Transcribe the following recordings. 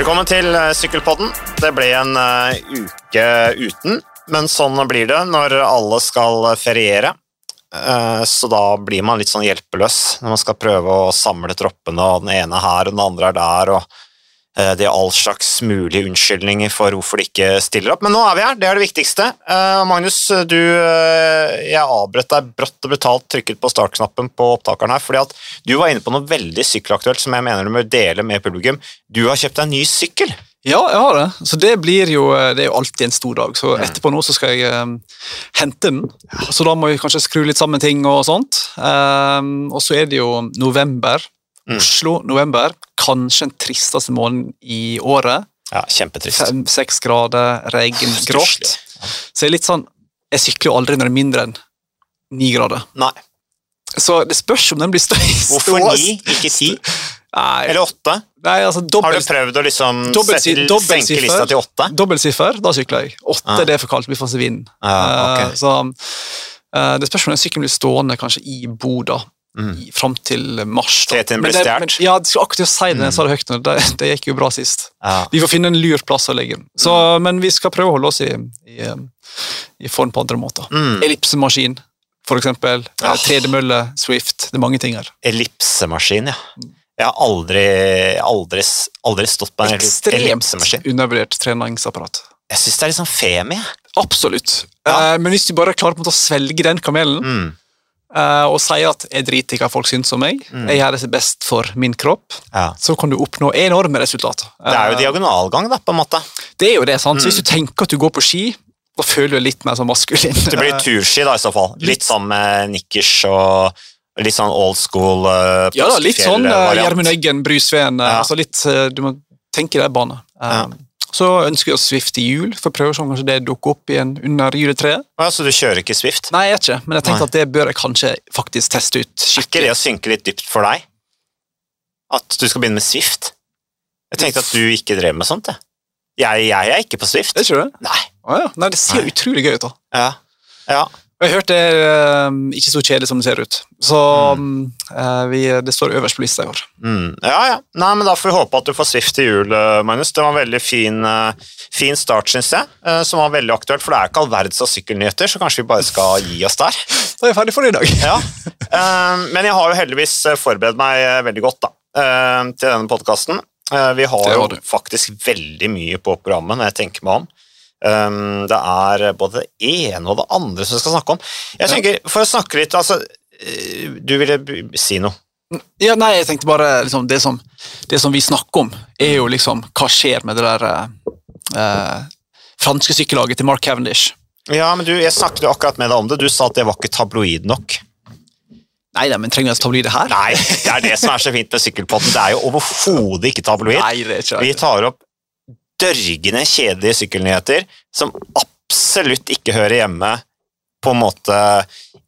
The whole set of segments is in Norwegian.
Velkommen til eh, Sykkelpodden. Det ble en eh, uke uten, men sånn blir det når alle skal feriere. Eh, så da blir man litt sånn hjelpeløs når man skal prøve å samle troppene, og den ene her og den andre er der, og det er all slags mulige unnskyldninger for hvorfor de ikke stiller opp. Men nå er vi her, det er det viktigste. Eh, Magnus, du, eh, jeg avbrøt deg brått og brutalt trykket på startknappen på opptakeren her, fordi at du var inne på noe veldig sykkelaktuelt som jeg mener du må dele med publikum. Du har kjøpt deg en ny sykkel. Ja, jeg har det. Så det blir jo, det er jo alltid en stor dag. Så etterpå nå så skal jeg um, hente den. Så da må vi kanskje skru litt sammen ting og sånt. Um, og så er det jo november. Mm. Oslo, november. Kanskje den tristeste måneden i året. Ja, kjempetrist. Fem-seks grader, regn, grått. Så jeg er litt sånn Jeg sykler jo aldri når det er mindre enn ni grader. Nei. Så det spørs om den blir støy. Hvorfor ni, ikke ti? Nei, Eller åtte? nei altså Har du prøvd å liksom Dobbelt- sette, dobbelt senke lista til åtte? Dobbeltsiffer, da sykler jeg. Åtte Ja. det er for kaldt, vi får se vind. Ja, ok. uh, så uh, Det spørs om den sykkelen blir stående kanskje i Boda Mm. fram til mars. da. Til den ble stjert? Ja, jeg skulle akkurat si det jeg sa det høyt. nå. Det, det gikk jo bra sist. Ja. Vi får finne en lur plass å legge den. Så, Men vi skal prøve å holde oss i, i, eh, i form på andre måter. Mm. Ellipsemaskin, for eksempel. 3D-mølle, Swift. Det er mange ting her. Ellipsemaskin, ja. Jeg har aldri, aldri, aldri stått på en Ekstremt ellipsemaskin. undervurdert treningsapparat. Jeg syns det er litt sånn femi. Absolutt. Ja. Eh, men hvis du bare klarer på en måte å svelge den kamelen, Mm. Eh, og sier at jeg driter i hva folk syns om meg, Mm. jeg gjør det best for min kropp, Ja. så kan du oppnå enorme resultater. Det er jo Eh, diagonalgang, da, på en måte. det er jo det, sant? Så Mm. hvis du tenker at du går på ski, da føler du deg litt mer sånn maskulin. Det blir turski, da, i så fall. Litt sånn med nikkers og litt sånn old school uh, Ja da, litt sånn. Gjermund Eggen, Brusveen, Ja. altså litt, du må tenke i de Um, Ja. Så ønsker vi oss Swift i jul, for prøver om kanskje det dukker opp igjen under juletreet. Ja, så du kjører ikke Swift? Nei, jeg er ikke, men jeg tenkte Nei. at det bør jeg kanskje faktisk teste ut Er ikke skikkelig. det å synke litt dypt for deg? At du skal begynne med Swift? Jeg tenkte at du ikke drev med sånt, jeg. Jeg, jeg er ikke på Swift. Det tror det? Nei. Ah, ja. Nei, det ser Nei. utrolig gøy ut, da. Ja. ja. Og har hørt det er eh, ikke så kjedelig som det ser ut. Så mm, eh, vi, det står øverst på lista i år. Mm. Ja, ja. Nei, men Da får vi håpe at du får Swift til jul, eh, Magnus. Det var en veldig fin, fin start, syns jeg, som var veldig aktuelt. For det er ikke all verdens av sykkelnyheter, så kanskje vi bare skal gi oss der. Da er jeg ferdig for i dag. Ja. Men jeg har jo heldigvis forberedt meg veldig godt da, til denne podkasten. Vi har jo faktisk veldig mye på programmet når jeg tenker meg om. Um, Det er både det ene og det andre som vi skal snakke om. Jeg tenker, For å snakke litt altså, eh, Du ville si noe? Ja, nei, jeg tenkte bare liksom, det, som, det som vi snakker om, er jo liksom hva skjer med det der eh, eh, franske sykkellaget til Mark Cavendish. Ja, men du, Jeg snakket jo akkurat med deg om det. Du sa at det var ikke tabloid nok. Nei, nei, men trenger vi å tabloid det her? Nei, det er det som er så fint med Sykkelpodden. Det er jo overhodet ikke tabloid. Nei, det er ikke Vi tar opp dørgende kjedelige sykkelnyheter som absolutt ikke hører hjemme på en måte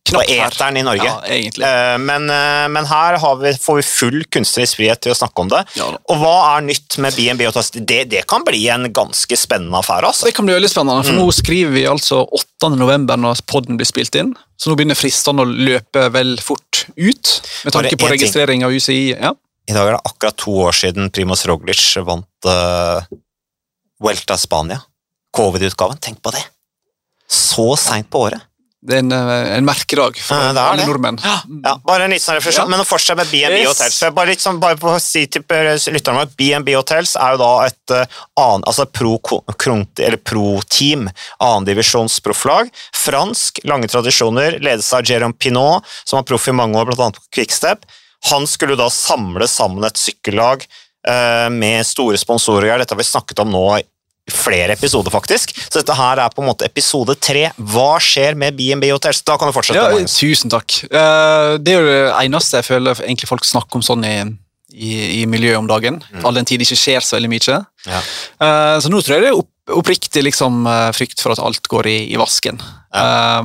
på Knapt eteren i Norge. Ja. Eh, Men, eh, men her har vi, får vi full kunstnerisk frihet til å snakke om det. Ja. Og hva er nytt med BNB? og Tast? Det, det kan bli en ganske spennende affære. altså. Det kan bli veldig spennende, for nå skriver vi altså 8. november når podden blir spilt inn. Så nå begynner fristene å løpe vel fort ut, med tanke på registrering av UCI. Ja. I dag er det akkurat to år siden Primoz Roglic vant uh, Vuelta Spania. Covid-utgaven. Tenk på det! Så seint på året. Det er en, eh, en merkedag for Ja, det alle det. nordmenn. Ja, bare en liten refleksjon, Ja. men å fortsette med B&B Yes. Hotels. For bare, litt sånn, bare på å si til lytterne at B&B Hotels er jo da et uh, annen, altså pro, kronti- eller pro-team, annendivisjonsprofflag. Fransk, lange tradisjoner, ledes av Jérôme Pinot, som var proff i mange år, annet på Quickstep. Han skulle da samle sammen et sykkellag eh, med store sponsorer. Dette har vi snakket om nå flere episoder, faktisk. Så dette her er på en måte episode tre. Hva skjer med B&B Hotels? Da kan du fortsette. Ja, tusen takk. Eh, Det er jo det eneste jeg føler egentlig folk snakker om sånn i, i, i miljøet om dagen. All den tid det ikke skjer så veldig mye. Ja. Eh, Så nå tror jeg det er opp, oppriktig liksom, eh, frykt for at alt går i, i vasken. Eh,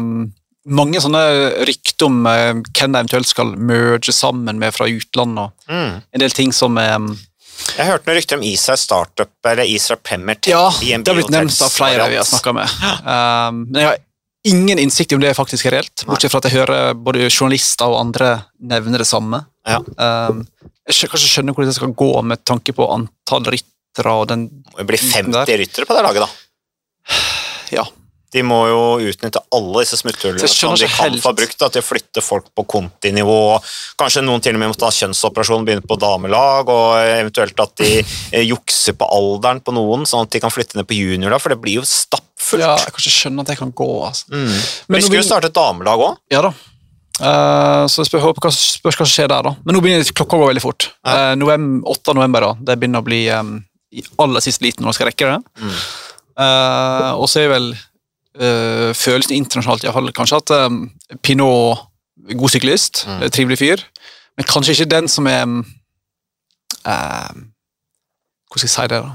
mange sånne rykter om hvem de eventuelt skal merge sammen med fra utlandet. og Mm. En del ting som eh, Jeg hørte noen rykter om Israel Startup eller Israel Premier Tech. Ja, det har blitt nevnt av flere vi har snakka med. Um, Men jeg har ingen innsikt i om det faktisk er reelt, bortsett fra at jeg hører både journalister og andre nevne det samme. Ja. Um, jeg kanskje skjønner hvordan det skal gå med tanke på antall ryttere og den Det blir 50 Der. ryttere på det laget, da. Ja. De må jo utnytte alle disse smutthullene som de kan helt. få brukt da, til å flytte folk på kontinivå. Kanskje noen til og med må ta kjønnsoperasjon, begynne på damelag, og eventuelt at de eh, jukser på alderen på noen, sånn at de kan flytte ned på juniorlag, for det blir jo stappfullt. ja, jeg kan ikke skjønne at det kan gå. altså. Mm. Men Vi skulle jo starte et damelag òg. Ja da. Uh, så jeg spør, håper hva, spør hva som skjer der, da. Men nå begynner klokka å gå veldig fort. Ja. Uh, november, 8. november, da. Det begynner å bli um, i aller siste liten når man skal rekke det. Mm. Uh, og så er vel uh, følelsen internasjonalt i hvert fall kanskje at um, Pinot god syklist, Mm. er trivelig fyr, men kanskje ikke den som er um, eh, Hvordan skal jeg si det, da?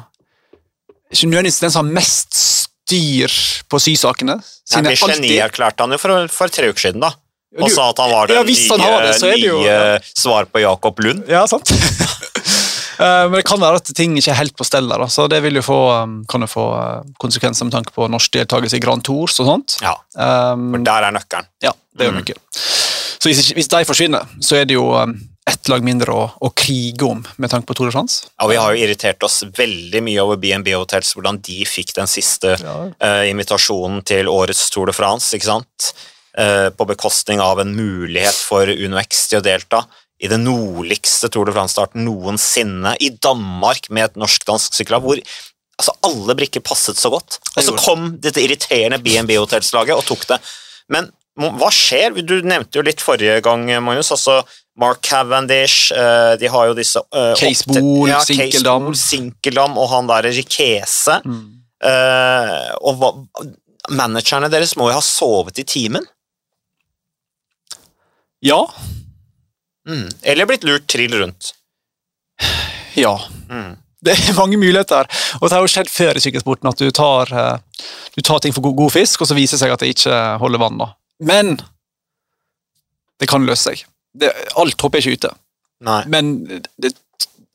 Ikke nødvendigvis den som har mest styr på sysakene. siden jeg alltid- Geni erklærte han jo for, for tre uker siden, da. Og sa at han var det Ja, nye, det, det jo- nye svar på Jakob Lund. Ja, sant. Eh, Men det kan være at ting ikke er helt på stell der, så det vil jo få, um, kan jo få uh, konsekvenser med tanke på norsk deltakelse i Grand Tours og sånt. Ja, Um, for der er nøkkelen. ja, det er jo Mm. Så hvis, hvis de forsvinner, så er det jo um, ett lag mindre å, å krige om med tanke på Tour de France. Ja, vi har jo irritert oss veldig mye over BNB Hotels, hvordan de fikk den siste eh, invitasjonen til årets Tour de France, ikke sant? Uh, på bekostning av en mulighet for UnoX til å delta i den nordligste Tour de France-starten noensinne, i Danmark med et norsk-dansk sykkellag, hvor altså, alle brikker passet så godt. Og så kom dette irriterende BNB Hotels-laget og tok det. Men hva skjer? Du nevnte jo litt forrige gang, Magnus. altså Mark Cavendish, eh, de har jo disse eh, Case Bool, ja, Sinkeldam. Case Bool, Sinkeldam og han der Rikese. Eh, og hva, managerne deres må jo ha sovet i timen. Ja. Mm. Eller blitt lurt trill rundt. Ja. Mm. Det er mange muligheter, og det har jo skjedd før i sykkelsporten at du tar, eh, du tar ting for god, god fisk, og så viser det seg at det ikke holder vann. da. Men det kan løse seg. Det, alt hopper er ikke ute. Nei. Men det,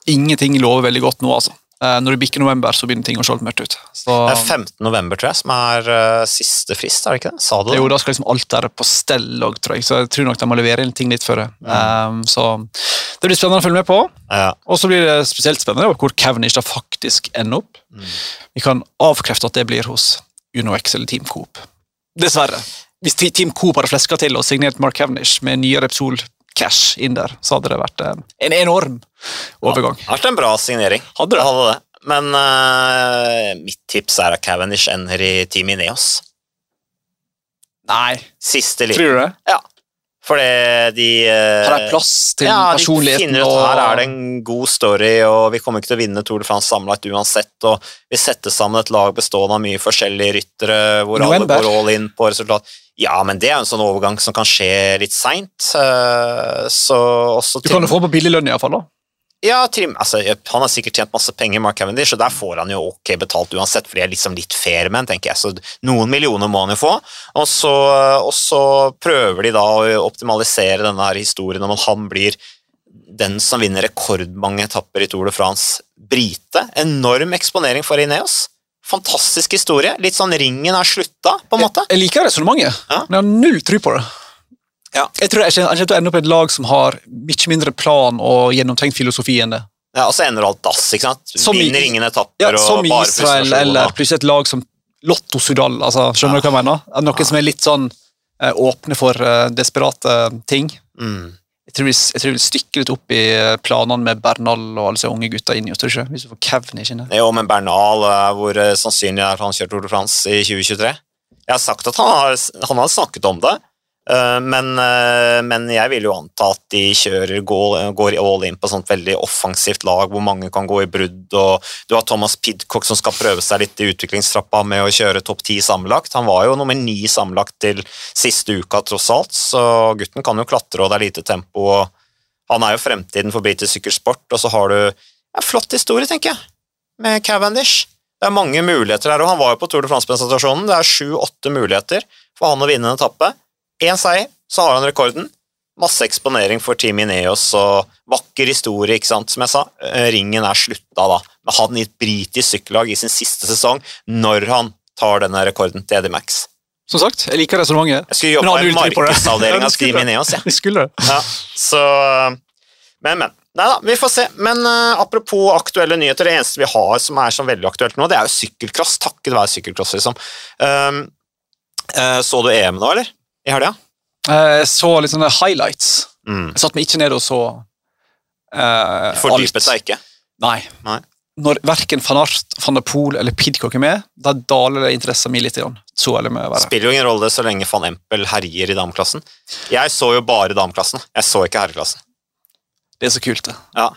ingenting lover veldig godt nå, altså. Eh, Når det bikker november, så begynner ting å se litt mørkt ut. Så, Det er 15. november, tror jeg, som er uh, siste frist, er det ikke det? Sa du det? jo, da skal liksom alt være på stell òg, tror jeg. Så jeg tror nok de må levere inn ting litt før det. Um, så det blir spennende å følge med på. Ja. Og så blir det spesielt spennende hvor Cavendish da faktisk ender opp. Mm. Vi kan avkrefte at det blir hos UnoX eller Team Coop. Dessverre. Hvis Team Coop hadde fleska til og signert Mark Cavendish med nye Repsol Cash inn der, så hadde det vært en enorm overgang. Har vært en bra signering. Hadde det? Hadde det. Men uh, mitt tips er at Cavendish ender i Team Ineos. Nei, Siste liten. tror du det? Ja. Fordi de eh, Har de plass til ja, de personligheten? finner ut her er det en god story, og vi kommer ikke til å vinne Tour de France sammenlagt uansett. og Vi setter sammen et lag bestående av mye forskjellige ryttere, hvor November. alle går all in på resultat. Ja, men det er en sånn overgang som kan skje litt seint. Så Du kan jo få på billig lønn, iallfall. Ja, Trim, altså, Han har sikkert tjent masse penger, Mark Cavendish, og der får han jo ok betalt uansett, for de er liksom litt fair menn, tenker jeg. Så noen millioner må han jo få. Og så, og så prøver de da å optimalisere denne her historien om at han blir den som vinner rekordmange etapper i Tour de France. Brite. Enorm eksponering for Ineos. Fantastisk historie. Litt sånn ringen er slutta, på en måte. Jeg liker resonnementet, Ja. men jeg har null tro på det. Ja. Jeg tror jeg kommer til å ende opp i et lag som har mye mindre plan og gjennomtenkt filosofi enn det. Ja, og så ender alt dass, ikke sant? Som Vinner ingen etapper Ja, som i Israel, eller plutselig et lag som Lotto Sudal. Altså, skjønner du hva jeg mener? Noen som er litt sånn eh, åpne for eh, desperate ting. mm. Jeg tror, vi, jeg tror vi vil stykke litt opp i eh, planene med Bernal og alle disse unge gutta inni oss, tror du ikke? Hvis du får Kevin i der. Jo, men Bernal, eh, hvor eh, sannsynlig er han kjørt Tour de France i 2023? Jeg har sagt at han har, han har snakket om det, eh, men, eh, men jeg vil jo anta at de kjører, går, går all in på sånt veldig offensivt lag hvor mange kan gå i brudd, og du har Thomas Pidcock som skal prøve seg litt i utviklingstrappa med å kjøre topp ti sammenlagt. Han var jo nummer ni sammenlagt til siste uka, tross alt, så gutten kan jo klatre, og det er lite tempo, og han er jo fremtiden for britisk sykkelsport, og så har du en flott historie, tenker jeg med Cavendish. Det er mange muligheter her, og han var jo på Tour de France-presentasjonen. Det er sju-åtte muligheter for han å vinne en etappe. Én seier, så har han rekorden. Masse eksponering for Team Ineos og vakker historie, ikke sant, som jeg sa. Eh, Ringen er slutta da, med han i et britisk sykkellag i sin siste sesong, når han tar denne rekorden til Eddie Max. Som sagt, jeg liker resonnementet. Jeg skulle jobba i markedsavdelinga til Team. Ineos, jeg. Det. Ja, så Men, men. Nei da, vi får se. Men uh, apropos aktuelle nyheter, det eneste vi har som er sånn veldig aktuelt nå, det er jo sykkelcross. Takket være sykkelcross, liksom. Um, uh, så du EM nå, eller? I helga? Eh, Jeg så litt sånne highlights. Mm. Jeg satte meg ikke ned og så uh, Fordypet deg ikke? Nei. Nei. Når verken van Art, van der Poel eller Pidcock er med, da daler det interessen min litt. grann. Så ærlig må jeg være. Spiller jo ingen rolle så lenge van Empel herjer i dameklassen. Jeg så jo bare dameklassen, jeg så ikke herreklassen. Det er så kult, det. Ja.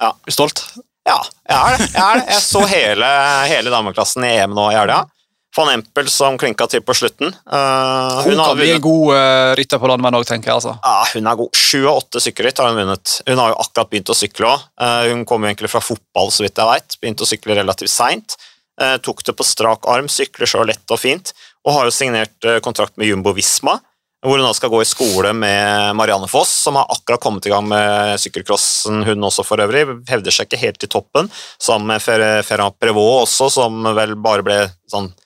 Er du stolt? Ja, jeg er det. Jeg, er det. jeg så hele, hele dameklassen i EM nå i helga. Van Empel som klinka til på slutten. Uh, Hun, kan har bli en god uh, rytter på landeveien òg, tenker jeg. altså. ja, hun er god. Sju av åtte sykkelritt har hun vunnet. Hun har jo akkurat begynt å sykle òg. hun kom jo egentlig fra fotball, så vidt jeg vet. Begynte å sykle relativt seint. Uh, tok det på strak arm, sykler så lett og fint. Og har jo signert uh, kontrakt med Jumbo Visma, hvor hun da skal gå i skole med Marianne Foss, som har akkurat kommet i gang med sykkelcrossen, hun også for øvrig. Hevder seg ikke helt i toppen, sammen med Ferran Prevot også, som vel bare ble sånn eh,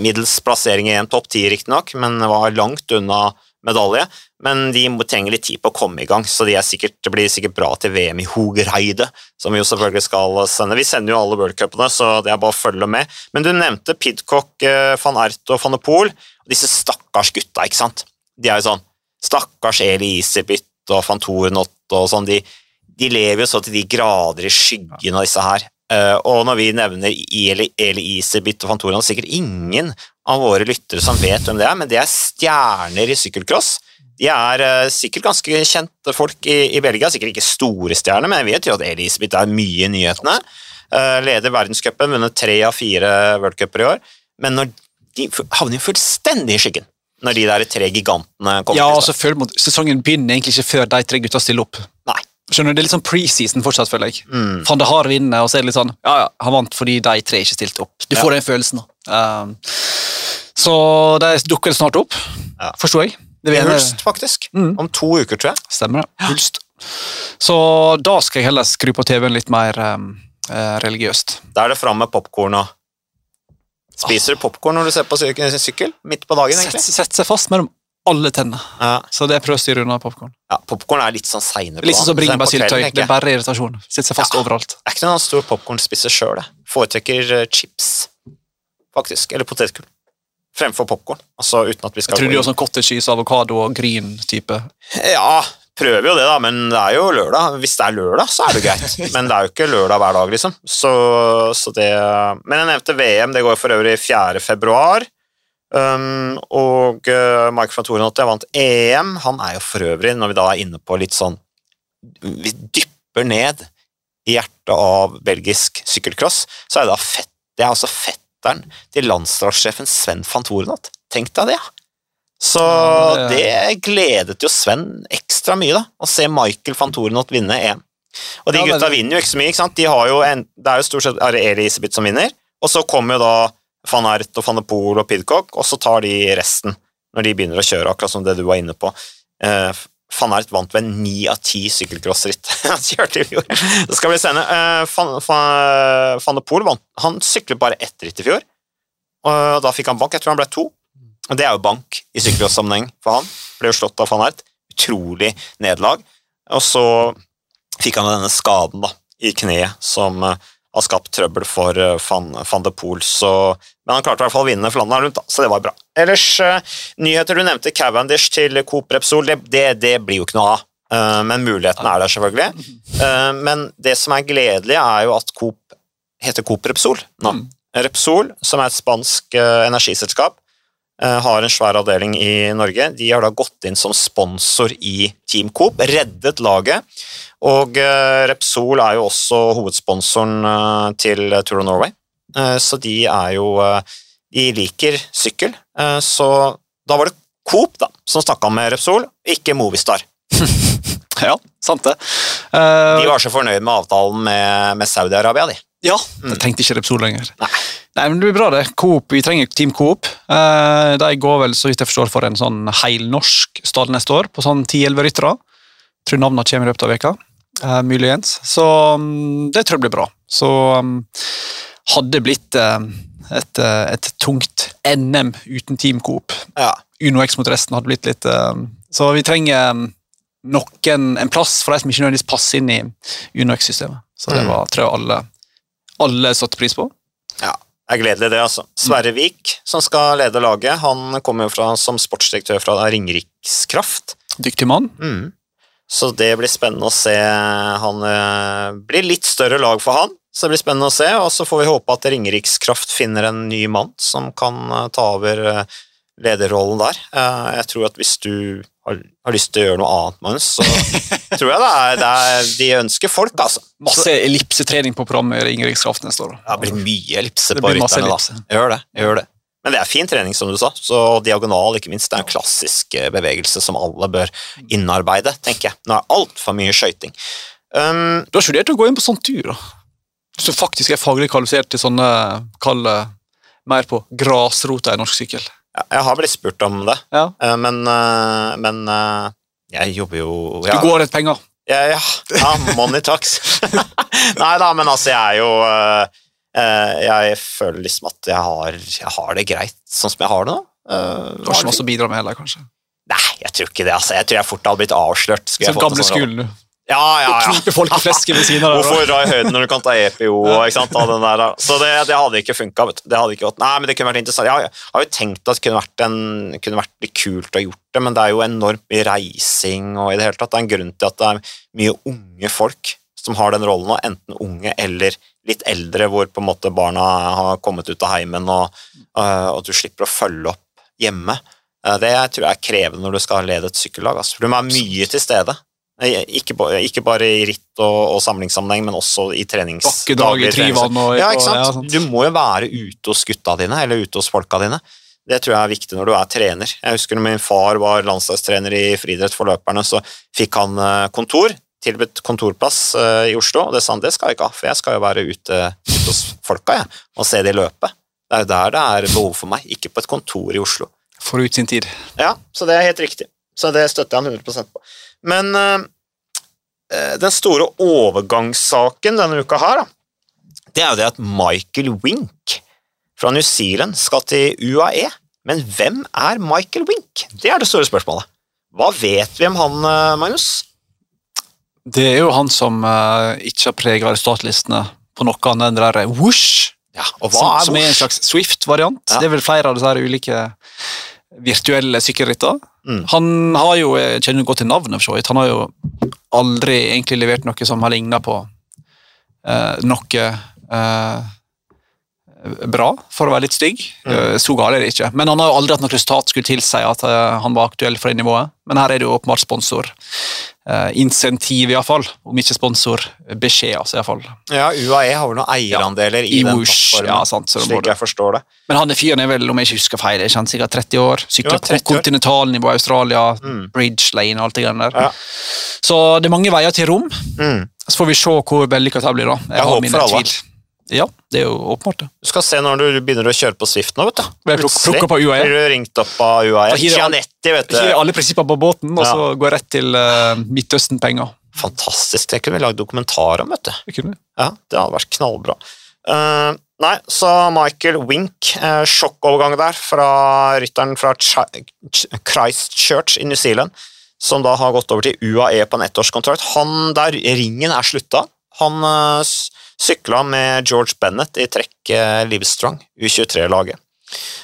middels plassering i en topp ti, riktignok, men var langt unna medalje. Men de trenger litt tid på å komme i gang, så de er sikkert, det blir sikkert bra til VM i Hogereide, som vi jo selvfølgelig skal sende. Vi sender jo alle worldcupene, så det er bare å følge med. Men du nevnte Pidcock, eh, van Ert og van de Poel, disse stakkars gutta, ikke sant? De er jo sånn Stakkars Eli Iserbyt og van Torenot og sånn, de, de lever jo så til de grader i skyggen av disse her. Eh, og når vi nevner Eli, Eli Isebit og Fantoran, sikkert ingen av våre lyttere som vet hvem det er, men det er stjerner i sykkelcross. De er eh, sikkert ganske kjente folk i, i Belgia, sikkert ikke store stjerner, men jeg vet jo at Eli Isebit er mye i nyhetene. Eh, leder verdenscupen, vunnet tre av fire worldcuper i år. Men når de havner jo fullstendig i skyggen når de der tre gigantene kommer Ja, til altså, Sesongen begynner egentlig ikke før de tre gutta stiller opp. Skjønner du, Det er litt sånn preseason fortsatt, føler jeg. Mm. Van de Haar vinner, og så er det litt sånn Ja, ja, han vant fordi de tre ikke stilte opp. Du får den følelsen. da. Um, så de dukker snart opp, Ja. forsto jeg. Det blir vil Hulst, faktisk. Mm. Om to uker, tror jeg. Stemmer det. Hulst. Så da skal jeg heller skru på TV-en litt mer um, eh, religiøst. Da er det fram med popkorn og Spiser du popkorn når du ser på syk sykkel? Midt på dagen, egentlig? sett seg fast mellom alle tennene. Ja, Så det prøver å styre unna popkorn. ja Popkorn er litt sånn seine på Litt sånn som bringebærsyltetøy. Det er bare irritasjon. Sitter seg fast Ja. overalt. Jeg er ikke noen stor popkornspiser sjøl, jeg. Foretrekker eh, chips, faktisk. Eller potetgull. Fremfor popkorn. Altså uten at vi Jeg skal trodde gå jo inn- sånn cottage cheese, avokado og gryn-type. Ja, prøver jo det, da, men det er jo lørdag. Hvis det er lørdag, så er det greit. Men det er jo ikke lørdag hver dag, liksom. Så, så det Men jeg nevnte VM, det går for øvrig 4. februar. Um, og uh, Mike van Torenhotte vant EM. Han er jo for øvrig, når vi da er inne på litt sånn Vi dypper ned i hjertet av belgisk sykkelcross, så er det da fett, det er altså fetteren til landslagssjefen Sven van Torenholt. Tenk deg det, ja. Så Ja, det- det gledet jo Sven ekstra mye, da, å se Michael van Torenholt vinne EM. Og de Ja, gutta vinner jo ikke så mye, ikke sant? De har jo en, det er jo stort sett Ari Elisabeth som vinner, og så kommer jo da van Ert og van de Poel og Pidcock, og så tar de resten når de begynner å kjøre, akkurat som det du var inne på. Eh, van Ert vant ved ni av ti sykkelcrossritt i fjor. Det skal bli spennende. Eh, van, van, van de Poel vant, han syklet bare ett ritt i fjor, og da fikk han bank. Jeg tror han ble to. Og Det er jo bank i sykkelcrossammenheng for han. Ble jo slått av van Ert. Utrolig nederlag. Og så fikk han denne skaden da, i kneet som eh, har skapt trøbbel for eh, van, van de Poel. Så, men han klarte i hvert fall å vinne Flandern rundt, da, så det var bra. Ellers, eh, nyheter du nevnte, Cavendish til Coop Repsol, det, det, det blir jo ikke noe av. Eh, men muligheten er der, selvfølgelig. Eh, men det som er gledelig, er jo at Coop heter Coop Repsol nå. Mm. Repsol, som er et spansk energiselskap, har en svær avdeling i Norge. De har da gått inn som sponsor i Team Coop, reddet laget. Og Repsol er jo også hovedsponsoren til Tour of Norway, så de er jo eh, De liker sykkel. Eh, Så da var det Coop da, som snakka med Repsol, ikke Movistar. Ja, sant det. De Uh, var så fornøyd med avtalen med, med Saudi-Arabia, de. ja, jeg trengte ikke Repsol lenger. Nei. Nei, men Det blir bra, det. Coop, Vi trenger Team Coop. Uh, de går vel, så vidt jeg forstår, for en sånn heilnorsk stall neste år, på sånn 10-11 ryttere. Tror navnene kommer i løpet av veka. Uh, muligens. Så um, det tror jeg blir bra. Så um, hadde blitt uh, et, uh, et tungt NM uten Team Coop. Ja. Uno X mot resten hadde blitt litt uh, Så vi trenger noen, en plass for de som ikke nødvendigvis passer inn i UNOX-systemet. Så det Mm. var, tror jeg alle, alle satte pris på. Ja, det er gledelig det, altså. Sverre Vik, som skal lede laget, han kommer jo fra, som sportsdirektør fra Ringerikskraft. Dyktig mann. Mm. Så det blir spennende å se. Han eh, blir litt større lag for han, så det blir spennende å se. Og så får vi håpe at Ringerikskraft finner en ny mann som kan eh, ta over eh, lederrollen der. Eh, jeg tror at hvis du har, lyst til å gjøre noe annet, Magnus, så tror jeg det er, det er De ønsker folk, altså. Masse ellipsetrening på programmet i Ringerikskraft neste år. Det blir mye ellipse på rytterne, da. Gjør det, gjør det. Men det er fin trening, som du sa. Så diagonal, ikke minst. Det er en klassisk bevegelse som alle bør innarbeide, tenker jeg. Nå er altfor mye skøyting. Um, Du har studert å gå inn på sånn tur, da? Som faktisk er faglig kvalifisert til sånne Kall mer på grasrota i norsk sykkel. jeg har blitt spurt om det, Ja. eh, men, eh, men eh, jeg jobber jo Du ja, går etter penger. ja, ja, ja, money talks. Nei da, men altså, jeg er jo eh, eh, Jeg føler liksom at jeg har, jeg har det greit sånn som jeg har det nå. Eh, Du har ikke masse å bidra med heller, kanskje. Nei, jeg tror ikke det. altså. Jeg tror jeg fort hadde blitt avslørt. Som gamle sånn skolen, du. Ja, ja, ja. knipe folk i flesket ved siden av. Hvorfor dra i høyden når du kan ta EPO? Ikke sant, der, så det, det hadde ikke funka. Det hadde ikke gått. Nei, men det kunne vært interessant. Jeg har, jo tenkt at det kunne vært, en, kunne vært litt kult å ha gjort det, men det er jo enormt mye reising og i det hele tatt. Det er en grunn til at det er mye unge folk som har den rollen, og enten unge eller litt eldre, hvor på en måte barna har kommet ut av heimen, og, at og du slipper å følge opp hjemme. Eh, Det tror jeg er krevende når du skal lede et sykkellag. Altså. Du må være mye til stede. Ikke ikke bare i ritt og, og samlingssammenheng, men også i trenings... Bakkedag i daglig trenings- Tryvann og Ja, ikke og- sant? ja. Du må jo være ute hos gutta dine, eller ute hos folka dine. Det tror jeg er viktig når du er trener. Jeg husker når min far var landslagstrener i friidrett for løperne, så fikk han eh, kontor, tilbudt kontorplass eh, i Oslo, og det sa han det skal jeg ikke ha, for jeg skal jo være ute, ute hos folka jeg, og se de løpe. Det er jo der det er behov for meg, ikke på et kontor i Oslo. Får ut sin tid. Ja, så det er helt riktig. Så det støtter jeg han 100 på. Men eh, den store overgangssaken denne uka her, det er jo det at Michael Wink fra New Zealand skal til UAE. Men hvem er Michael Wink? Det er det store spørsmålet. Hva vet vi om han, eh, Magnus? Det er jo han som eh, ikke har prega resultatlistene på noe annet enn det der whoosh, Ja, som, er som er en slags Swift-variant. Ja. Det er vel flere av disse ulike virtuelle sykkelritter. Mm. Han har jo, jeg kjenner godt til navnet, for så vidt. Han har jo aldri egentlig levert noe som har lignet på eh, noe eh, bra, for å være litt stygg. Mm. Eh, Så gal er det ikke. Men han har jo aldri hatt noe resultat skulle tilsi at eh, han var aktuell for det nivået. Men her er det jo åpenbart sponsor. Uh, insentiv, iallfall. Om ikke sponsor. Beskjed, altså, iallfall. Ja, UAE har vel noen eierandeler i, I den plattformen, ja, sant, så slik jeg forstår det. Men han fyren er vel, om jeg ikke husker feil, er kjenner han sikkert 30 år? Sykler Ja, 30 år. på kontinentalnivå i Australia, Mm. bridge lane og alt det greiene der. Ja. Så det er mange veier til rom. Mm. Så får vi se hvor vellykka det blir. da. Jeg har håper mine tvil. Ja, det er jo åpenbart. det. Du skal se når du begynner å kjøre på Swift nå, vet du. Blir Plutselig UAE? Blir du ringt opp av UAE. Gianetti, vet Hiver du. alle prinsipper på båten, og Ja. så går jeg rett til uh, Midtøsten-penger. Fantastisk. Det kunne vi lagd dokumentar om, vet du. Det kunne vi. Ja, det hadde vært knallbra. Uh, nei, så Michael Wink, uh, sjokkovergang der fra rytteren fra Ch Ch Christchurch i New Zealand, som da har gått over til UAE på en ettårskontrakt. Han der ringen er slutta. Han uh, sykla med George Bennett i trekk uh, Livestrong, U23-laget.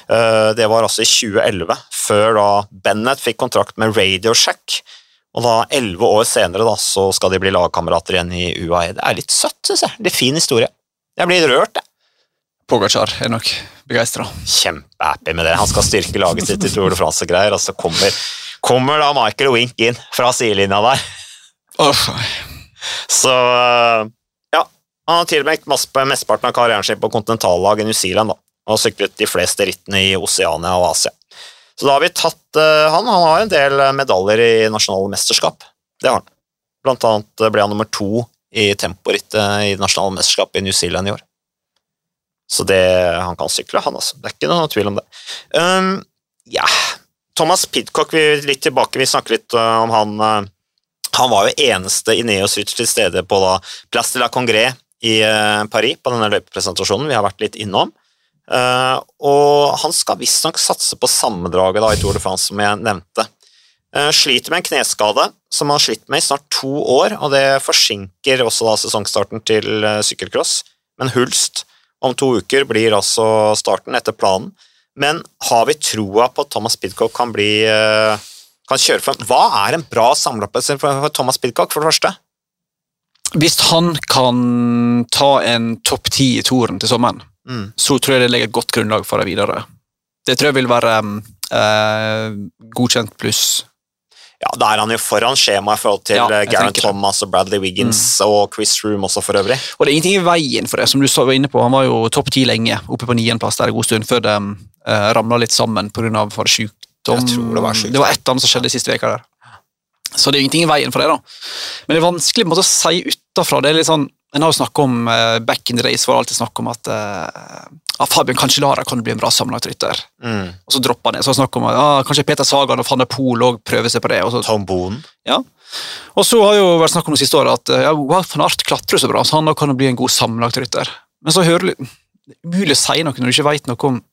Eh, det var altså i 2011, før da Bennett fikk kontrakt med Radio Shack. Og da, elleve år senere, da, så skal de bli lagkamerater igjen i UAE. Det er litt søtt, syns jeg. Litt fin historie. Jeg blir rørt, jeg. Pogacar er nok begeistra. Kjempehappy med det. Han skal styrke laget sitt i Tour de France og så kommer, kommer da Michael Wink inn fra sidelinja der. Så øh, ja, han har tilbrakt mesteparten av karrieren sin på kontinentallag i New Zealand, da, og syklet de fleste rittene i Oseania og Asia. Så da har vi tatt uh, han. Han har en del øh, medaljer i nasjonale mesterskap. Det har han. Blant annet øh, ble han nummer to i temporittet i nasjonale mesterskap i New Zealand i år. Så det, han kan sykle, han altså. Det er ikke noe tvil om det. Um, ja, Thomas Pidcock, vi litt tilbake, vi snakker litt om han. han var jo eneste Ineos-rytter til stede på da Place de la Congrès i uh, Paris, på denne løpepresentasjonen vi har vært litt innom. Uh, og han skal visstnok satse på sammendraget da, i Tour de France, som jeg nevnte. Eh, sliter med en kneskade som han har slitt med i snart to år, og det forsinker også da sesongstarten til eh, sykkelcross. Men Hulst om to uker blir altså starten etter planen. Men har vi troa på at Thomas Pidcock kan bli eh, kan kjøre for Hva er en bra samleopplevelse for for Thomas Pidcock, for det første? Hvis han kan ta en topp ti i toren til sommeren, Mm. så tror jeg det legger et godt grunnlag for det videre. Det tror jeg vil være eh, godkjent pluss. Ja, Da er han jo foran skjemaet i forhold til Ja, det. Mm. Thomas og Bradley Wiggins og Chris Room også, for øvrig. Og det er ingenting i veien for det, som du var inne på. Han var jo topp ti lenge, oppe på niendeplass der en god stund, før det eh, ramla litt sammen pga. sykdom. Det var. Det var et eller annet som skjedde siste veka der. Så det er jo ingenting i veien for det, da. Men det er vanskelig måte å si utafra. Det er litt sånn, en har jo snakket om uh, Back in the days var det alltid snakk om at uh, Fabian Cancellara kan bli en bra sammenlagtrytter. Mm. Og så dropper han det. Så har snakk om at ah, kanskje Peter Sagan og van der Poel òg prøver seg på det. Og så, Tom Boon. ja. og så har jo vært snakk om det siste året at eh, ja, wow, van Art klatrer så bra, så han kan bli en god sammenlagtrytter. Men så hører du Det er umulig å si noe når du ikke veit noe om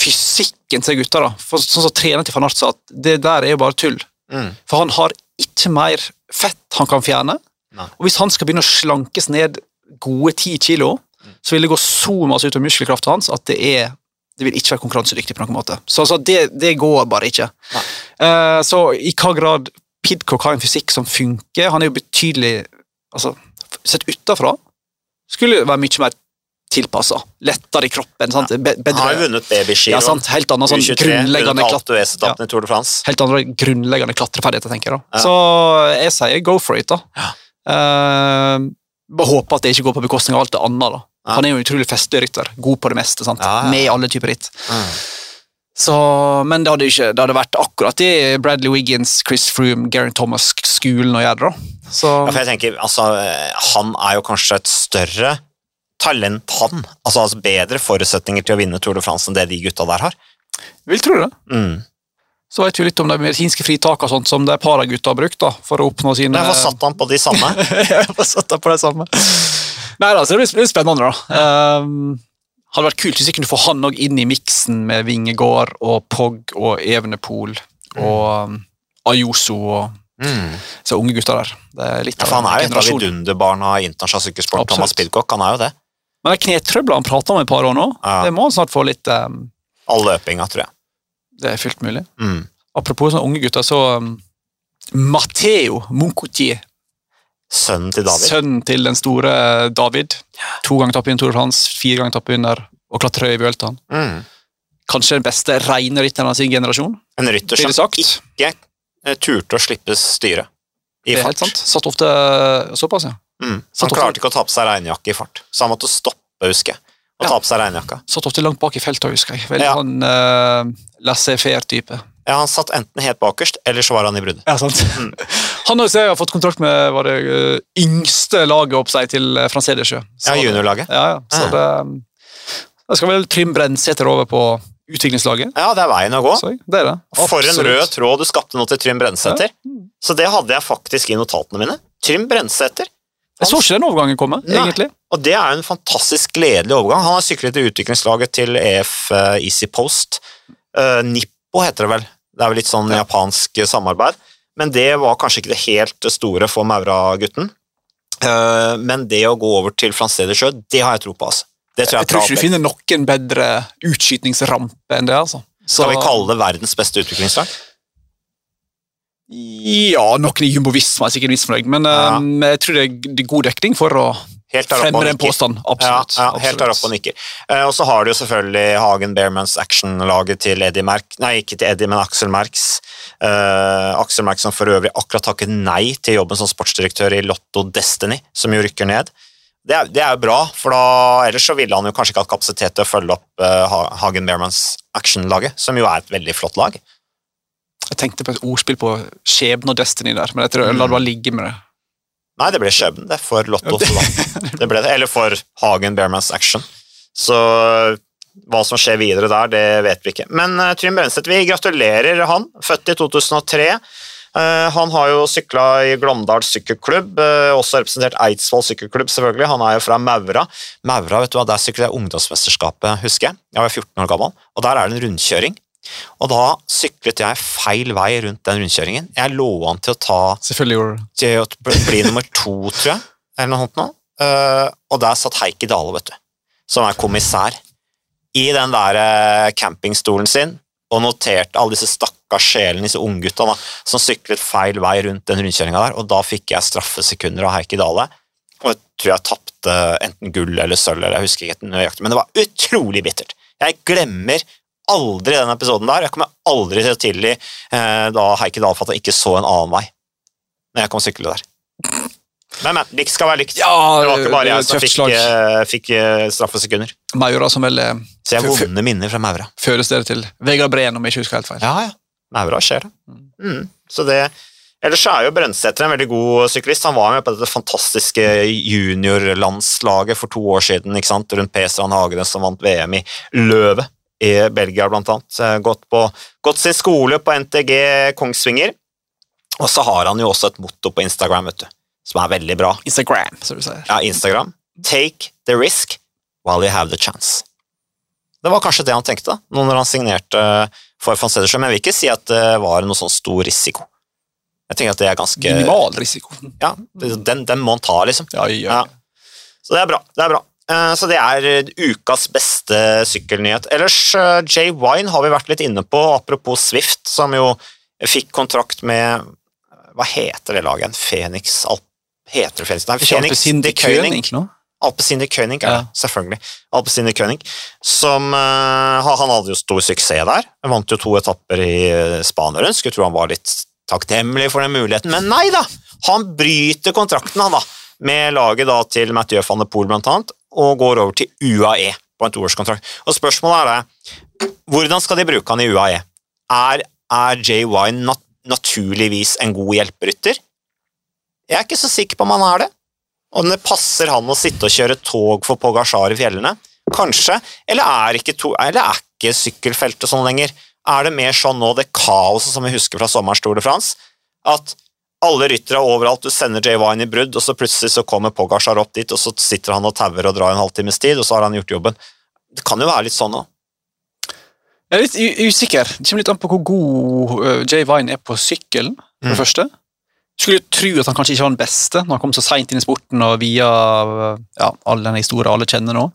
fysikken til gutta. da. For sånn som trener til sa, at det der er jo bare tull. Mm. For han har ikke mer fett han kan fjerne. Nei. Og hvis han skal begynne å slankes ned gode ti kilo, så vil det gå så masse ut av muskelkraften hans at det er det vil ikke være konkurransedyktig på noen måte. Så altså, det, det går bare ikke. Eh, så i hva grad Pidcock har en fysikk som funker Han er jo betydelig altså, Sett utafra skulle det være mye mer tilpassa. Lettere i kroppen. Sant? Be- Han har jo Bedre vunnet babyski. ja, sant? Helt annet sånn grunnleggende France. helt andre grunnleggende klatreferdigheter, tenker jeg. da. Ja. Så jeg sier go for it, da. Ja. Uh, bare håper at det ikke går på bekostning av alt det andre. da. Ja. Han er jo en utrolig festlig rytter, god på det meste, sant? Ja, ja. med alle typer ritt. Så, men det hadde, ikke, det hadde vært akkurat i Bradley Wiggins, Chris Froome, Garen Thomas-skolen å gjøre. da. Så, Ja, for jeg tenker, altså, eh, Han er jo kanskje et større talent, han. Altså, altså Bedre forutsetninger til å vinne Tour de France enn det de gutta der har. vil tro det. Mm. Så vet vi litt om de medisinske fritakene og sånt som de para-gutta har brukt da, for å oppnå sine Hvorfor satt han på de samme. Jeg var satt han på det samme. Nei da, så det blir, spennende, da. Um, hadde vært kult hvis vi kunne få han òg inn i miksen med Vingegård og Pogg og Evenepool og um, Ayoso og Mm. så unge gutter der. Det er litt Ja, for han er jo et av vidunderbarna i internasjonal sykkelsport. Thomas Pidcock, han er jo det. Men det knetrøbler han prater om i et par år nå, Ja. det må han snart få litt um, All løpinga, tror jeg. Det er fullt mulig. Mm. Apropos sånne unge gutter, så um, Matteo Moncoutier, Sønnen til David. sønnen til den store David, to ganger tappet inn Tour de France, fire ganger tappet inn der, og klatrer i Vueltaen. Mm. Kanskje den beste rene rytteren av sin generasjon, En rytter som ikke eh, turte å slippe styret i Det er helt sant. Satt ofte såpass, ja. Mm. Han klarte ikke å ta på seg regnjakke i fart, så han måtte stoppe, husker jeg, og Ja. ta på seg regnjakka. Satt ofte langt bak i feltet, husker jeg. Veldig Ja. sånn uh, laissez-faire-type. Ja, Han satt enten helt bakerst, eller så var han i bruddet. Ja, sant. Mm. Han har, jeg har fått kontrakt med var det uh, yngste laget opp seg til uh, Frans Edersjø. Ja, juniorlaget. Ja, ja. Så Ja. det, um, skal vel Trym Brennsæter over på utviklingslaget. Ja, det er veien å gå. Så, det det. For en rød tråd du skapte nå til Trym Brensæter. Så det hadde jeg faktisk i notatene mine. Trym Brensæter. Jeg så ikke den overgangen komme, Nei. egentlig. Og det er jo en fantastisk gledelig overgang. Han har syklet i utviklingslaget til EF eh, Easy Post. Uh, Nippo heter det vel. Det er vel litt sånn Ja. japansk eh, samarbeid. Men det var kanskje ikke det helt store for Maura-gutten. Uh, men det å gå over til Frans Sjø, det har jeg tro på. altså. Det tror jeg, Jeg tror ikke du er finner noen bedre utskytningsrampe enn det. altså. Så- Skal vi kalle det verdens beste utviklingslag? Ja, noen i Jumbo Visma er sikkert misfornøyd, men Ja. um, jeg tror det er god dekning for å fremme den påstanden. Absolutt. Ja, ja, helt der oppe og nikker. Uh, og så har du jo selvfølgelig Hagen Bearmans action-laget til Eddie Merk Nei, ikke til Eddie, men Axel Merks. Uh, Axel Merck som for øvrig akkurat takket nei til jobben som sportsdirektør i Lotto Destiny, som jo rykker ned. Det er, det er jo bra, for da, ellers så ville han jo kanskje ikke hatt kapasitet til å følge opp uh, Hagen Bearmans action-laget, som jo er et veldig flott lag. Jeg tenkte på et ordspill på skjebne og Destiny der, men jeg tror lar det bare ligge med det. Nei, det ble skjebnen, det, for Lotto. så da. Det ble det, eller for Hagen Bearmans Action. Så hva som skjer videre der, det vet vi ikke. Men uh, Trym Brenseth, vi gratulerer han. Født i 2003. Uh, han har jo sykla i Glåmdal sykkelklubb, uh, også representert Eidsvoll sykkelklubb, selvfølgelig. Han er jo fra Maura. Maura, vet du hva, der syklet jeg ungdomsmesterskapet, husker jeg. Jeg var 14 år gammel, og der er det en rundkjøring Og da syklet jeg feil vei rundt den rundkjøringen. Jeg lå an til å ta Selvfølgelig å bli nummer to, tror jeg, eller noe sånt nå. Eh, og der satt Heikki Dale, vet du, som er kommissær, i den der eh, campingstolen sin og noterte alle disse stakkars sjelene, disse unggutta, som syklet feil vei rundt den rundkjøringa der, og da fikk jeg straffesekunder av Heikki Dale. Og jeg tror jeg tapte enten gull eller sølv, eller jeg husker ikke nøyaktig, men det var utrolig bittert. Jeg glemmer aldri den episoden der. Jeg kommer aldri til å tilgi eh, da Heikki Dahlfatt for ikke så en annen vei når jeg kom syklende der. Men, men. Likt skal være likt. Ja, det var ikke bare jeg som fikk, eh, fikk eh, straffesekunder. Maura som vel eh, Så jeg har vonde minner fra Maura. føles dere til Vegard Breen, om jeg ikke husker helt feil. Ja, ja. Maura skjer det. Mm. Så det Ellers er jo Brøndsæter en veldig god syklist. Han var med på dette fantastiske juniorlandslaget for to år siden ikke sant? rundt P. Strand Hagene, som vant VM i løvet i Belgia, blant annet. Gått, på, gått sin skole på NTG Kongsvinger. Og så har han jo også et motto på Instagram, vet du, som er veldig bra. Instagram, som du sier. Ja, Instagram. Take the risk while you have the chance. Det var kanskje det han tenkte da, nå når han signerte for Van Sedersjø, men jeg vil ikke si at det var noe sånn stor risiko. Jeg tenker at det er ganske Minimal risiko. Ja, den, den må han ta, liksom. Ja, ja. Ja. Så det er bra. det er bra. Eh, Så det er eh, ukas beste sykkelnyhet. Ellers, eh, Jay Wine har vi vært litt inne på, apropos Swift, som jo fikk kontrakt med Hva heter det laget? Phoenix Alp... Heter det Phoenix? Nei, Phoenix de Køning. Alpecin de er det, Ja. selvfølgelig. Alpecin de König, som Han hadde jo stor suksess der. Han vant jo to etapper i Spania. Skulle tro han var litt takknemlig for den muligheten, men nei da! Han bryter kontrakten han da, med laget da til Mathieu van de Poel blant annet, og går over til UAE på en toårskontrakt. Og spørsmålet er det, hvordan skal de bruke han i UAE? Er, er JY nat naturligvis en god hjelperytter? Jeg er ikke så sikker på om han er det. Om det passer han å sitte og kjøre tog for Pogasjar i fjellene? Kanskje. Eller er ikke, to, eller er ikke sykkelfeltet sånn lenger? Er det mer sånn nå, det kaoset som vi husker fra sommerens Tour de France, at alle ryttere overalt, du sender Jay Wine i brudd, og så plutselig så kommer Pogasjar opp dit, og så sitter han og tauer og drar en halvtimes tid, og så har han gjort jobben. Det kan jo være litt sånn òg. Jeg er litt usikker. Det kommer litt an på hvor god uh, Jay Vine er på sykkelen, for Mm. det første. Skulle jo tro at han kanskje ikke var den beste når han kom så seint inn i sporten og via ja, all den historien alle kjenner nå.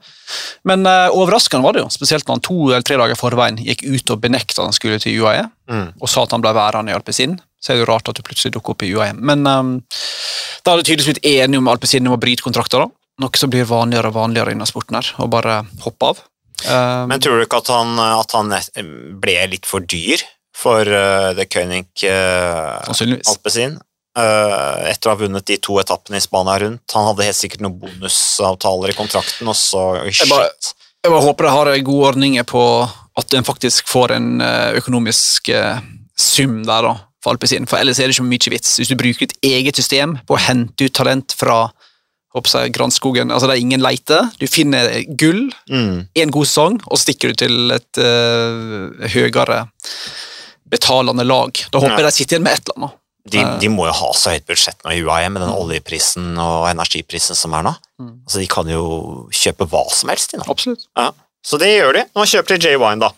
Men uh, overraskende var det jo, spesielt når han to eller tre dager forveien gikk ut og benekta at han skulle til UAE, Mm. og sa at han ble værende i Alpezin. Så er det jo rart at du plutselig dukker opp i UAE. Men um, da er de tydeligvis blitt enige om Alpezin om å bryte kontrakter, da. Noe som blir vanligere og vanligere innen sporten her, og bare hoppe av. Um, Men tror du ikke at han, at han ble litt for dyr for uh, The König uh, Sannsynligvis. Uh, etter å ha vunnet de to etappene i Spania rundt. Han hadde helt sikkert noen bonusavtaler i kontrakten, og så Jeg bare-. Jeg bare håper de har gode ordninger på at en faktisk får en eh, økonomisk eh, sum der da, for Alpezin, for ellers er det ikke mye vits. Hvis du bruker ditt eget system på å hente ut talent fra jeg, Grandskogen, altså der ingen leiter, du finner gull, Mm. en god sesong, og stikker du til et uh, høyere betalende lag. Da håper Ja. jeg de sitter igjen med et eller annet. De, Eh. de må jo ha så høyt budsjett nå i UAE med den oljeprisen og energiprisen som er nå. Mm. Altså, de kan jo kjøpe hva som helst nå. Absolutt. Ja. Så det gjør de. Nå kjøper de Jay Wine, da.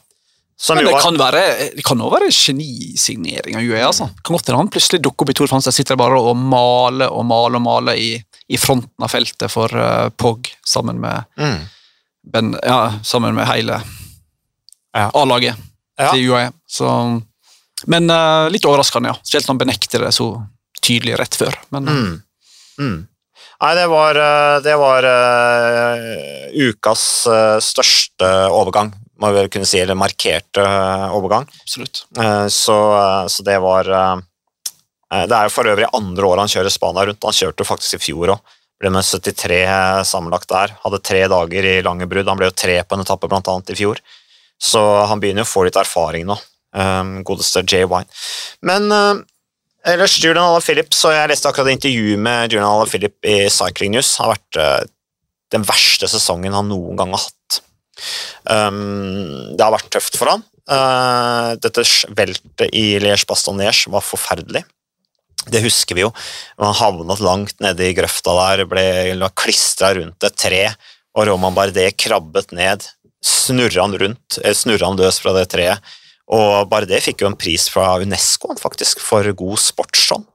Som Men det kan være, det kan også være genisignering av UAE. altså. Kan godt hende han plutselig dukker opp i Tour France og sitter bare og maler og maler og maler i, i fronten av feltet for uh, POG, sammen med, mm. ben, ja, sammen med hele Ja. A-laget til UAE. Så, men uh, litt overraskende, ja. Spesielt når han benekter det så tydelig rett før. Men uh. Mm. Mm. Nei, det var, eh, det var uh, ukas største overgang, må vi vel kunne si, eller markerte overgang. absolutt. Så, så det var Det er jo for øvrig andre året han kjører Spania rundt. Han kjørte faktisk i fjor òg. Ble med 73 sammenlagt der. Hadde tre dager i lange brudd. Han ble jo tre på en etappe, blant annet, i fjor. Så han begynner å få litt erfaring nå. Um, godeste Jay Wine. Men uh, ellers Julian Alaphilippe, så jeg leste akkurat intervjuet med Julian Alaphilippe i Cycling News. har vært uh, den verste sesongen han noen gang har hatt. Um, det har vært tøft for han. Uh, dette veltet i Liège-Bastogne-Liège var forferdelig. Det husker vi jo. Han havnet langt nede i grøfta der, ble klistra rundt et tre, og Roman Bardet krabbet ned. Snurra han rundt, snurra han løs fra det treet, Og bare det fikk jo en pris fra Unesco faktisk for god sportsånd.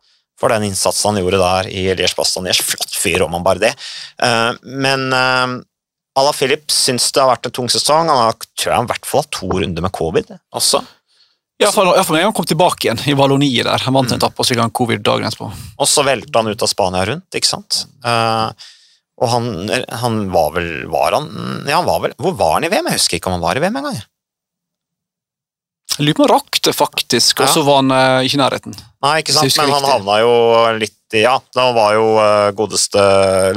For den innsatsen han gjorde der i Liège-Bastogne. Flott fyr, om han bare det. men eh, Ala Philip syns det har vært en tung sesong. Han har tror jeg, i hvert fall hatt to runder med covid også. Iallfall når han kom tilbake igjen i Valoniet der. Han vant en etappe og så fikk han covid dagen etterpå. Og så velte han ut av Spania rundt, ikke sant. Uh, og han, han, var vel var han, ja, han var vel, Hvor var han i VM? Jeg husker ikke om han var i VM engang. Jeg lurer på om han rakk det, faktisk, og så var han uh, ikke i nærheten. Nei, ikke sant, men han havna jo litt i Ja, det var jo uh, godeste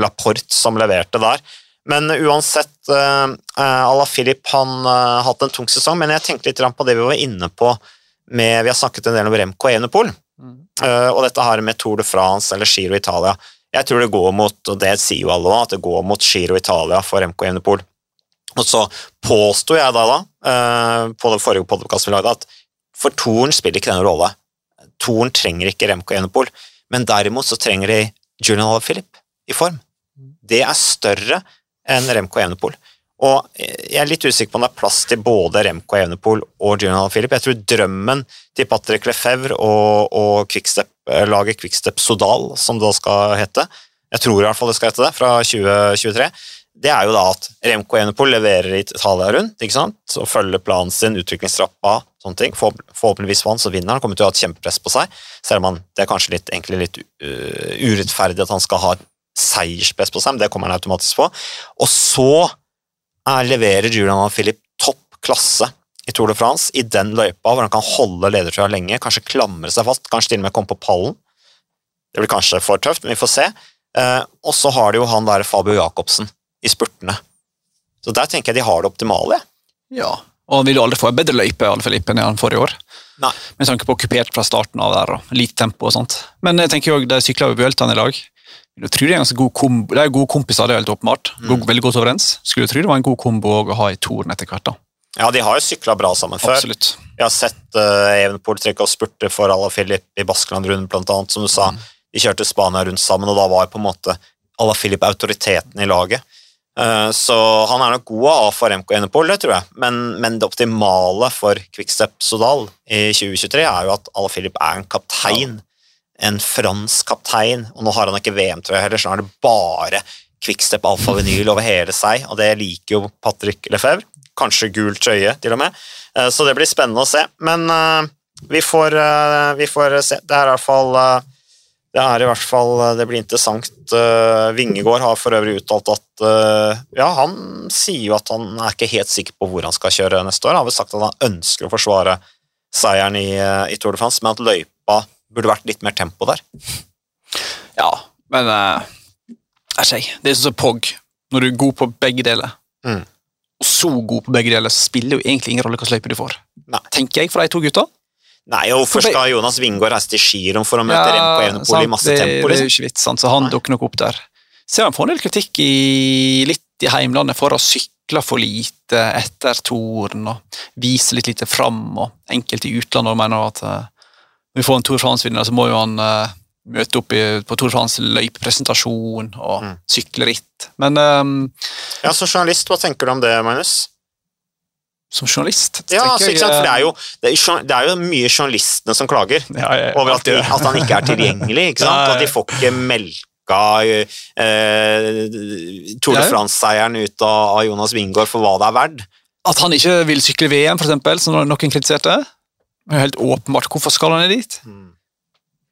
Laporte som leverte der. Men uansett, uh, Ala Filip han har hatt en tung sesong, men jeg tenkte litt på det vi var inne på med Vi har snakket en del om Remco Evenepool, mm. og dette her med Tour de France eller Giro Italia. Jeg tror det går mot, og det sier jo alle at det går mot Giro Italia for MK Evenepool. Og så påsto jeg da, da uh, på det forrige podkastet vi lagde, at for Toren spiller ikke den rolle. Toren trenger ikke Remco Enepol, men derimot så trenger de Julian Alaphilip i form. Det er større enn Remco Enepol. Og jeg er litt usikker på om det er plass til både Remco Evenepool og Julian Alaphilip. Jeg tror drømmen til Patrick Lefebvre og, og Quickstep Eh, laget Quickstep Sodal, som det da skal hete, jeg tror i hvert fall det skal hete det, fra 2023, det er jo da at Remco Enepol leverer i Italia rundt ikke sant? og følger planen sin, utviklingstrappa, sånne ting. Forhåpentligvis vant, så vinner han. Kommer til å ha et kjempepress på seg, selv om han, det er kanskje litt, egentlig litt uh, urettferdig at han skal ha et seierspress på seg, men det kommer han automatisk på. Og så er, leverer Julian og Philip topp klasse i Tour de France, i den løypa hvor han kan holde ledertrøya lenge, kanskje klamre seg fast, kanskje til og med komme på pallen. Det blir kanskje for tøft, men vi får se. Uh, og så har de jo han der Fabio Jacobsen i spurtene. Så der tenker jeg de har det optimale. Ja, og han vil jo aldri få en bedre løype enn han forrige år. Nei. Med tanke på okkupert fra starten av der, og lite tempo og sånt. Men jeg tenker jo, de sykler over Vueltaen i lag. Jeg tror det er en god kombo. De er gode kompiser, det er helt åpenbart. Mm. Veldig godt overens. Skulle tro det var en god kombo å ha i toren etter hvert. da. Ja, de har jo sykla bra sammen før. Absolutt. Vi har sett uh, Evenepool trekke og spurte for Ala Filip i Baskeland rundt, blant annet, som du sa. Mm. De kjørte Spania rundt sammen, og da var på en måte Ala Filip autoriteten i laget. Uh, så han er nok god av for MK Evenepool, det tror jeg. Men, men, det optimale for Quickstep Sodal i 2023 er jo at Alaphilip er en kaptein. En fransk kaptein, og nå har han ikke VM-trøye heller, så nå er det bare Quickstep Alfa Vinyl over hele seg, og det liker jo Patrick Lefebvre kanskje gul trøye, til og med. Eh, så det blir spennende å se. Men eh, vi får, eh, vi får se. Det er i hvert fall det er i hvert fall, det blir interessant. Vingegård har for øvrig uttalt at ja, han sier jo at han er ikke helt sikker på hvor han skal kjøre neste år. Han har vel sagt at han ønsker å forsvare seieren i, i Tour de France, men at løypa burde vært litt mer tempo der. Ja, men uh, jeg, det er sånn som Pog. Når du er god på begge deler, mm og så god på begge deler, spiller jo egentlig ingen rolle hvilken løype du får. Nei. Tenker jeg for de to gutta. Nei, og Hvorfor skal Jonas Wingård reise til Giron for å møte ja, Remco Evenepool i masse det, tempo? Liksom? Det er jo ikke vits, sant? så han dukker nok opp der. Ser han får en del kritikk i, litt i heimlandet for å sykle for lite etter toren og vise litt lite fram, og enkelte i utlandet mener at uh, når vi får en Tour France-vinner, så må jo han uh, møte opp i, på Tour France løypepresentasjon og mm. sykle ritt. Men um, Ja, Som journalist, hva tenker du om det, Magnus? Som journalist? Ja, altså, ikke sant? For det er, jo, det, er, det er, jo, mye journalistene som klager ja, ja, over at, de, at, han ikke er tilgjengelig. ikke sant? At de får ikke melka eh, Tour de France-seieren ut av, Jonas Wingård for hva det er verdt. At han ikke vil sykle VM, eksempel, som noen kritiserte? Det er helt åpenbart. Hvorfor skal han ned dit? Mm.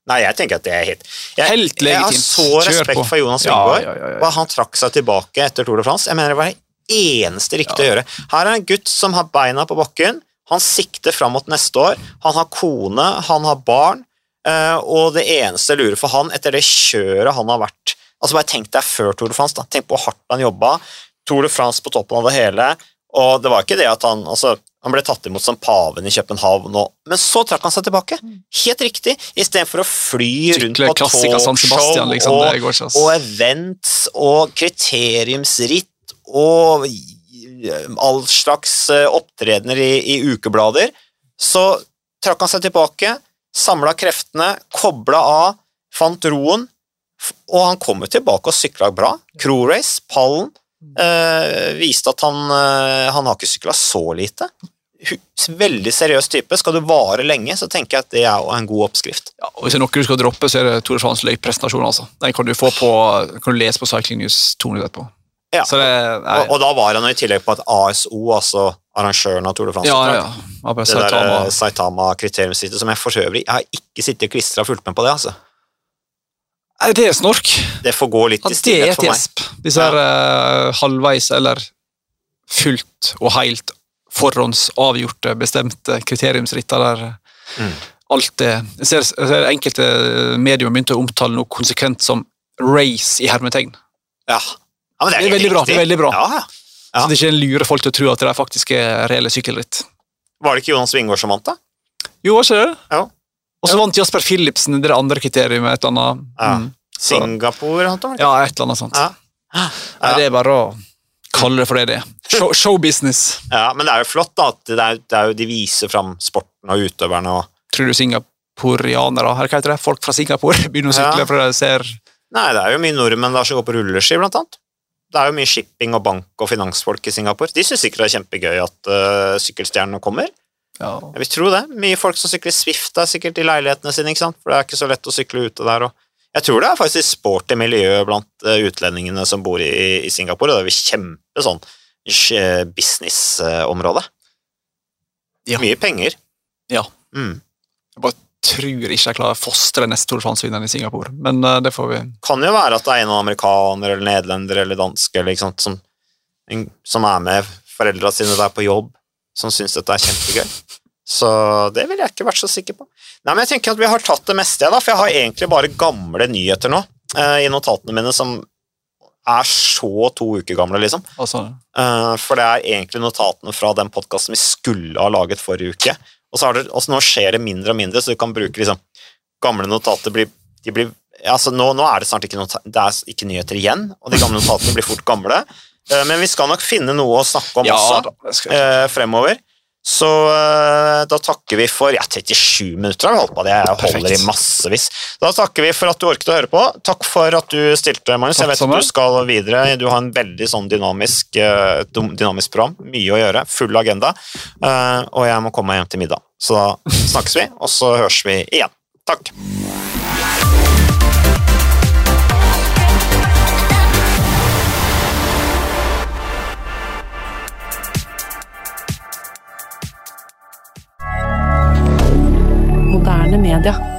Nei, jeg tenker at det er helt Jeg, helt jeg har så respekt for Jonas Wingård, ja, ja, ja, han trakk seg tilbake etter Tour de France. Jeg mener det var eneste riktige å gjøre. Her er en gutt som har beina på bakken. Han sikter fram mot neste år. Han har kone, han har barn, eh, og det eneste jeg lurer for han etter det kjøret han har vært Altså Bare tenk deg før Tour de France. da. Tenk på hvor hardt han jobba. Tour de France på toppen av det hele. Og det var ikke det at han altså, han ble tatt imot som paven i København, og, men så trakk han seg tilbake. Helt riktig. Istedenfor å fly rundt på talkshow liksom, og, og events og kriteriumsritt og all slags eh, opptredener i, i ukeblader, så trakk han seg tilbake, samla kreftene, kobla av, fant roen, og han kom jo tilbake og sykla bra. Crew race, pallen, øh, viste at han, øh, han har ikke sykla så lite veldig seriøs type, skal du vare lenge, så tenker jeg at det er en god oppskrift. Ja, og Hvis det er noe du skal droppe, så er det Tore de France. Altså. Den kan du få på, kan du lese på Cycling News to minutter etterpå. Ja. Så det, Og, og da var han i tillegg på at ASO, altså arrangøren av Tour de France. ja, ja. ja. Det der Saitama. eh, Saitama-kriteriumssittet, som jeg for øvrig Jeg har ikke sittet og klistra og fulgt med på det, altså. Nei, Det er snork. Det får gå litt i det er stillhet et for meg. gjesp. Disse her eh, halvveis eller fullt og helt forhåndsavgjorte, bestemte kriteriumsritter der Mm. alt det Jeg ser, jeg ser enkelte medier begynte å omtale noe konsekvent som race i hermetegn. Ja. Ja Det er helt veldig bra, det er veldig bra. Ja, ja. Ja. Så det ikke lurer folk til å tro at det er faktisk er reelle sykkelritt. Var det ikke Jonas Vingård som vant, da? Jo, var ikke det? Ja. Og så vant Jasper Philipsen det andre kriteriet med et eller annet. Ja. Mm. Singapore, han tok Ja, et eller annet sånt. Ja. Nei, det er bare å kalle det for det det er. Show, showbusiness. ja, men det er jo flott, da. At det er, det er jo, de viser fram sporten og utøverne og Tror du singaporianere, eller hva heter det, folk fra Singapore begynner å sykle Ja. fordi de ser Nei, det er jo mye nordmenn der som går på rulleski, blant annet. Det er jo mye shipping og bank og finansfolk i Singapore. De syns sikkert det er kjempegøy at uh, sykkelstjernene kommer. ja. Jeg vil tro det. Mye folk som sykler Swift er sikkert i leilighetene sine, ikke sant? for det er ikke så lett å sykle ute der. Og jeg tror det er faktisk sporty miljø blant eh, utlendingene som bor i, i Singapore. Det er jo kjempe sånn eh, businessområde. Ja. Mye penger. Ja. Mm. Jeg bare tror ikke jeg klarer å fostre neste Tour de France-vinner i Singapore, men eh, det får vi Kan jo være at det er en amerikaner eller nederlender eller danske eller ikke sant, som, som er med foreldra sine der på jobb, som syns dette er kjempegøy. Så det ville jeg ikke vært så sikker på. Nei, men jeg tenker at Vi har tatt det meste, da, for jeg har egentlig bare gamle nyheter nå eh, i notatene mine som er så to uker gamle, liksom. altså, Eh, for det er egentlig notatene fra den podkasten vi skulle ha laget forrige uke. Og så har det, og så nå skjer det mindre og mindre, så du kan bruke liksom Gamle notater blir, de blir altså nå, nå er det snart ikke, nota, det er ikke nyheter igjen, og de gamle notatene blir fort gamle. Eh, men vi skal nok finne noe å snakke om Ja også eh, fremover. Så eh, da takker vi for Ja, 37 minutter har vi holdt på. Det jeg holder i massevis. Da takker vi for at du orket å høre på. Takk for at du stilte, Magnus. Jeg vet at du skal videre. Du har en veldig sånn dynamisk, eh, dynamisk program. Mye å gjøre. Full agenda. Eh, og jeg må komme meg hjem til middag. Så da snakkes vi, og så høres vi igjen. Takk. Moderne media.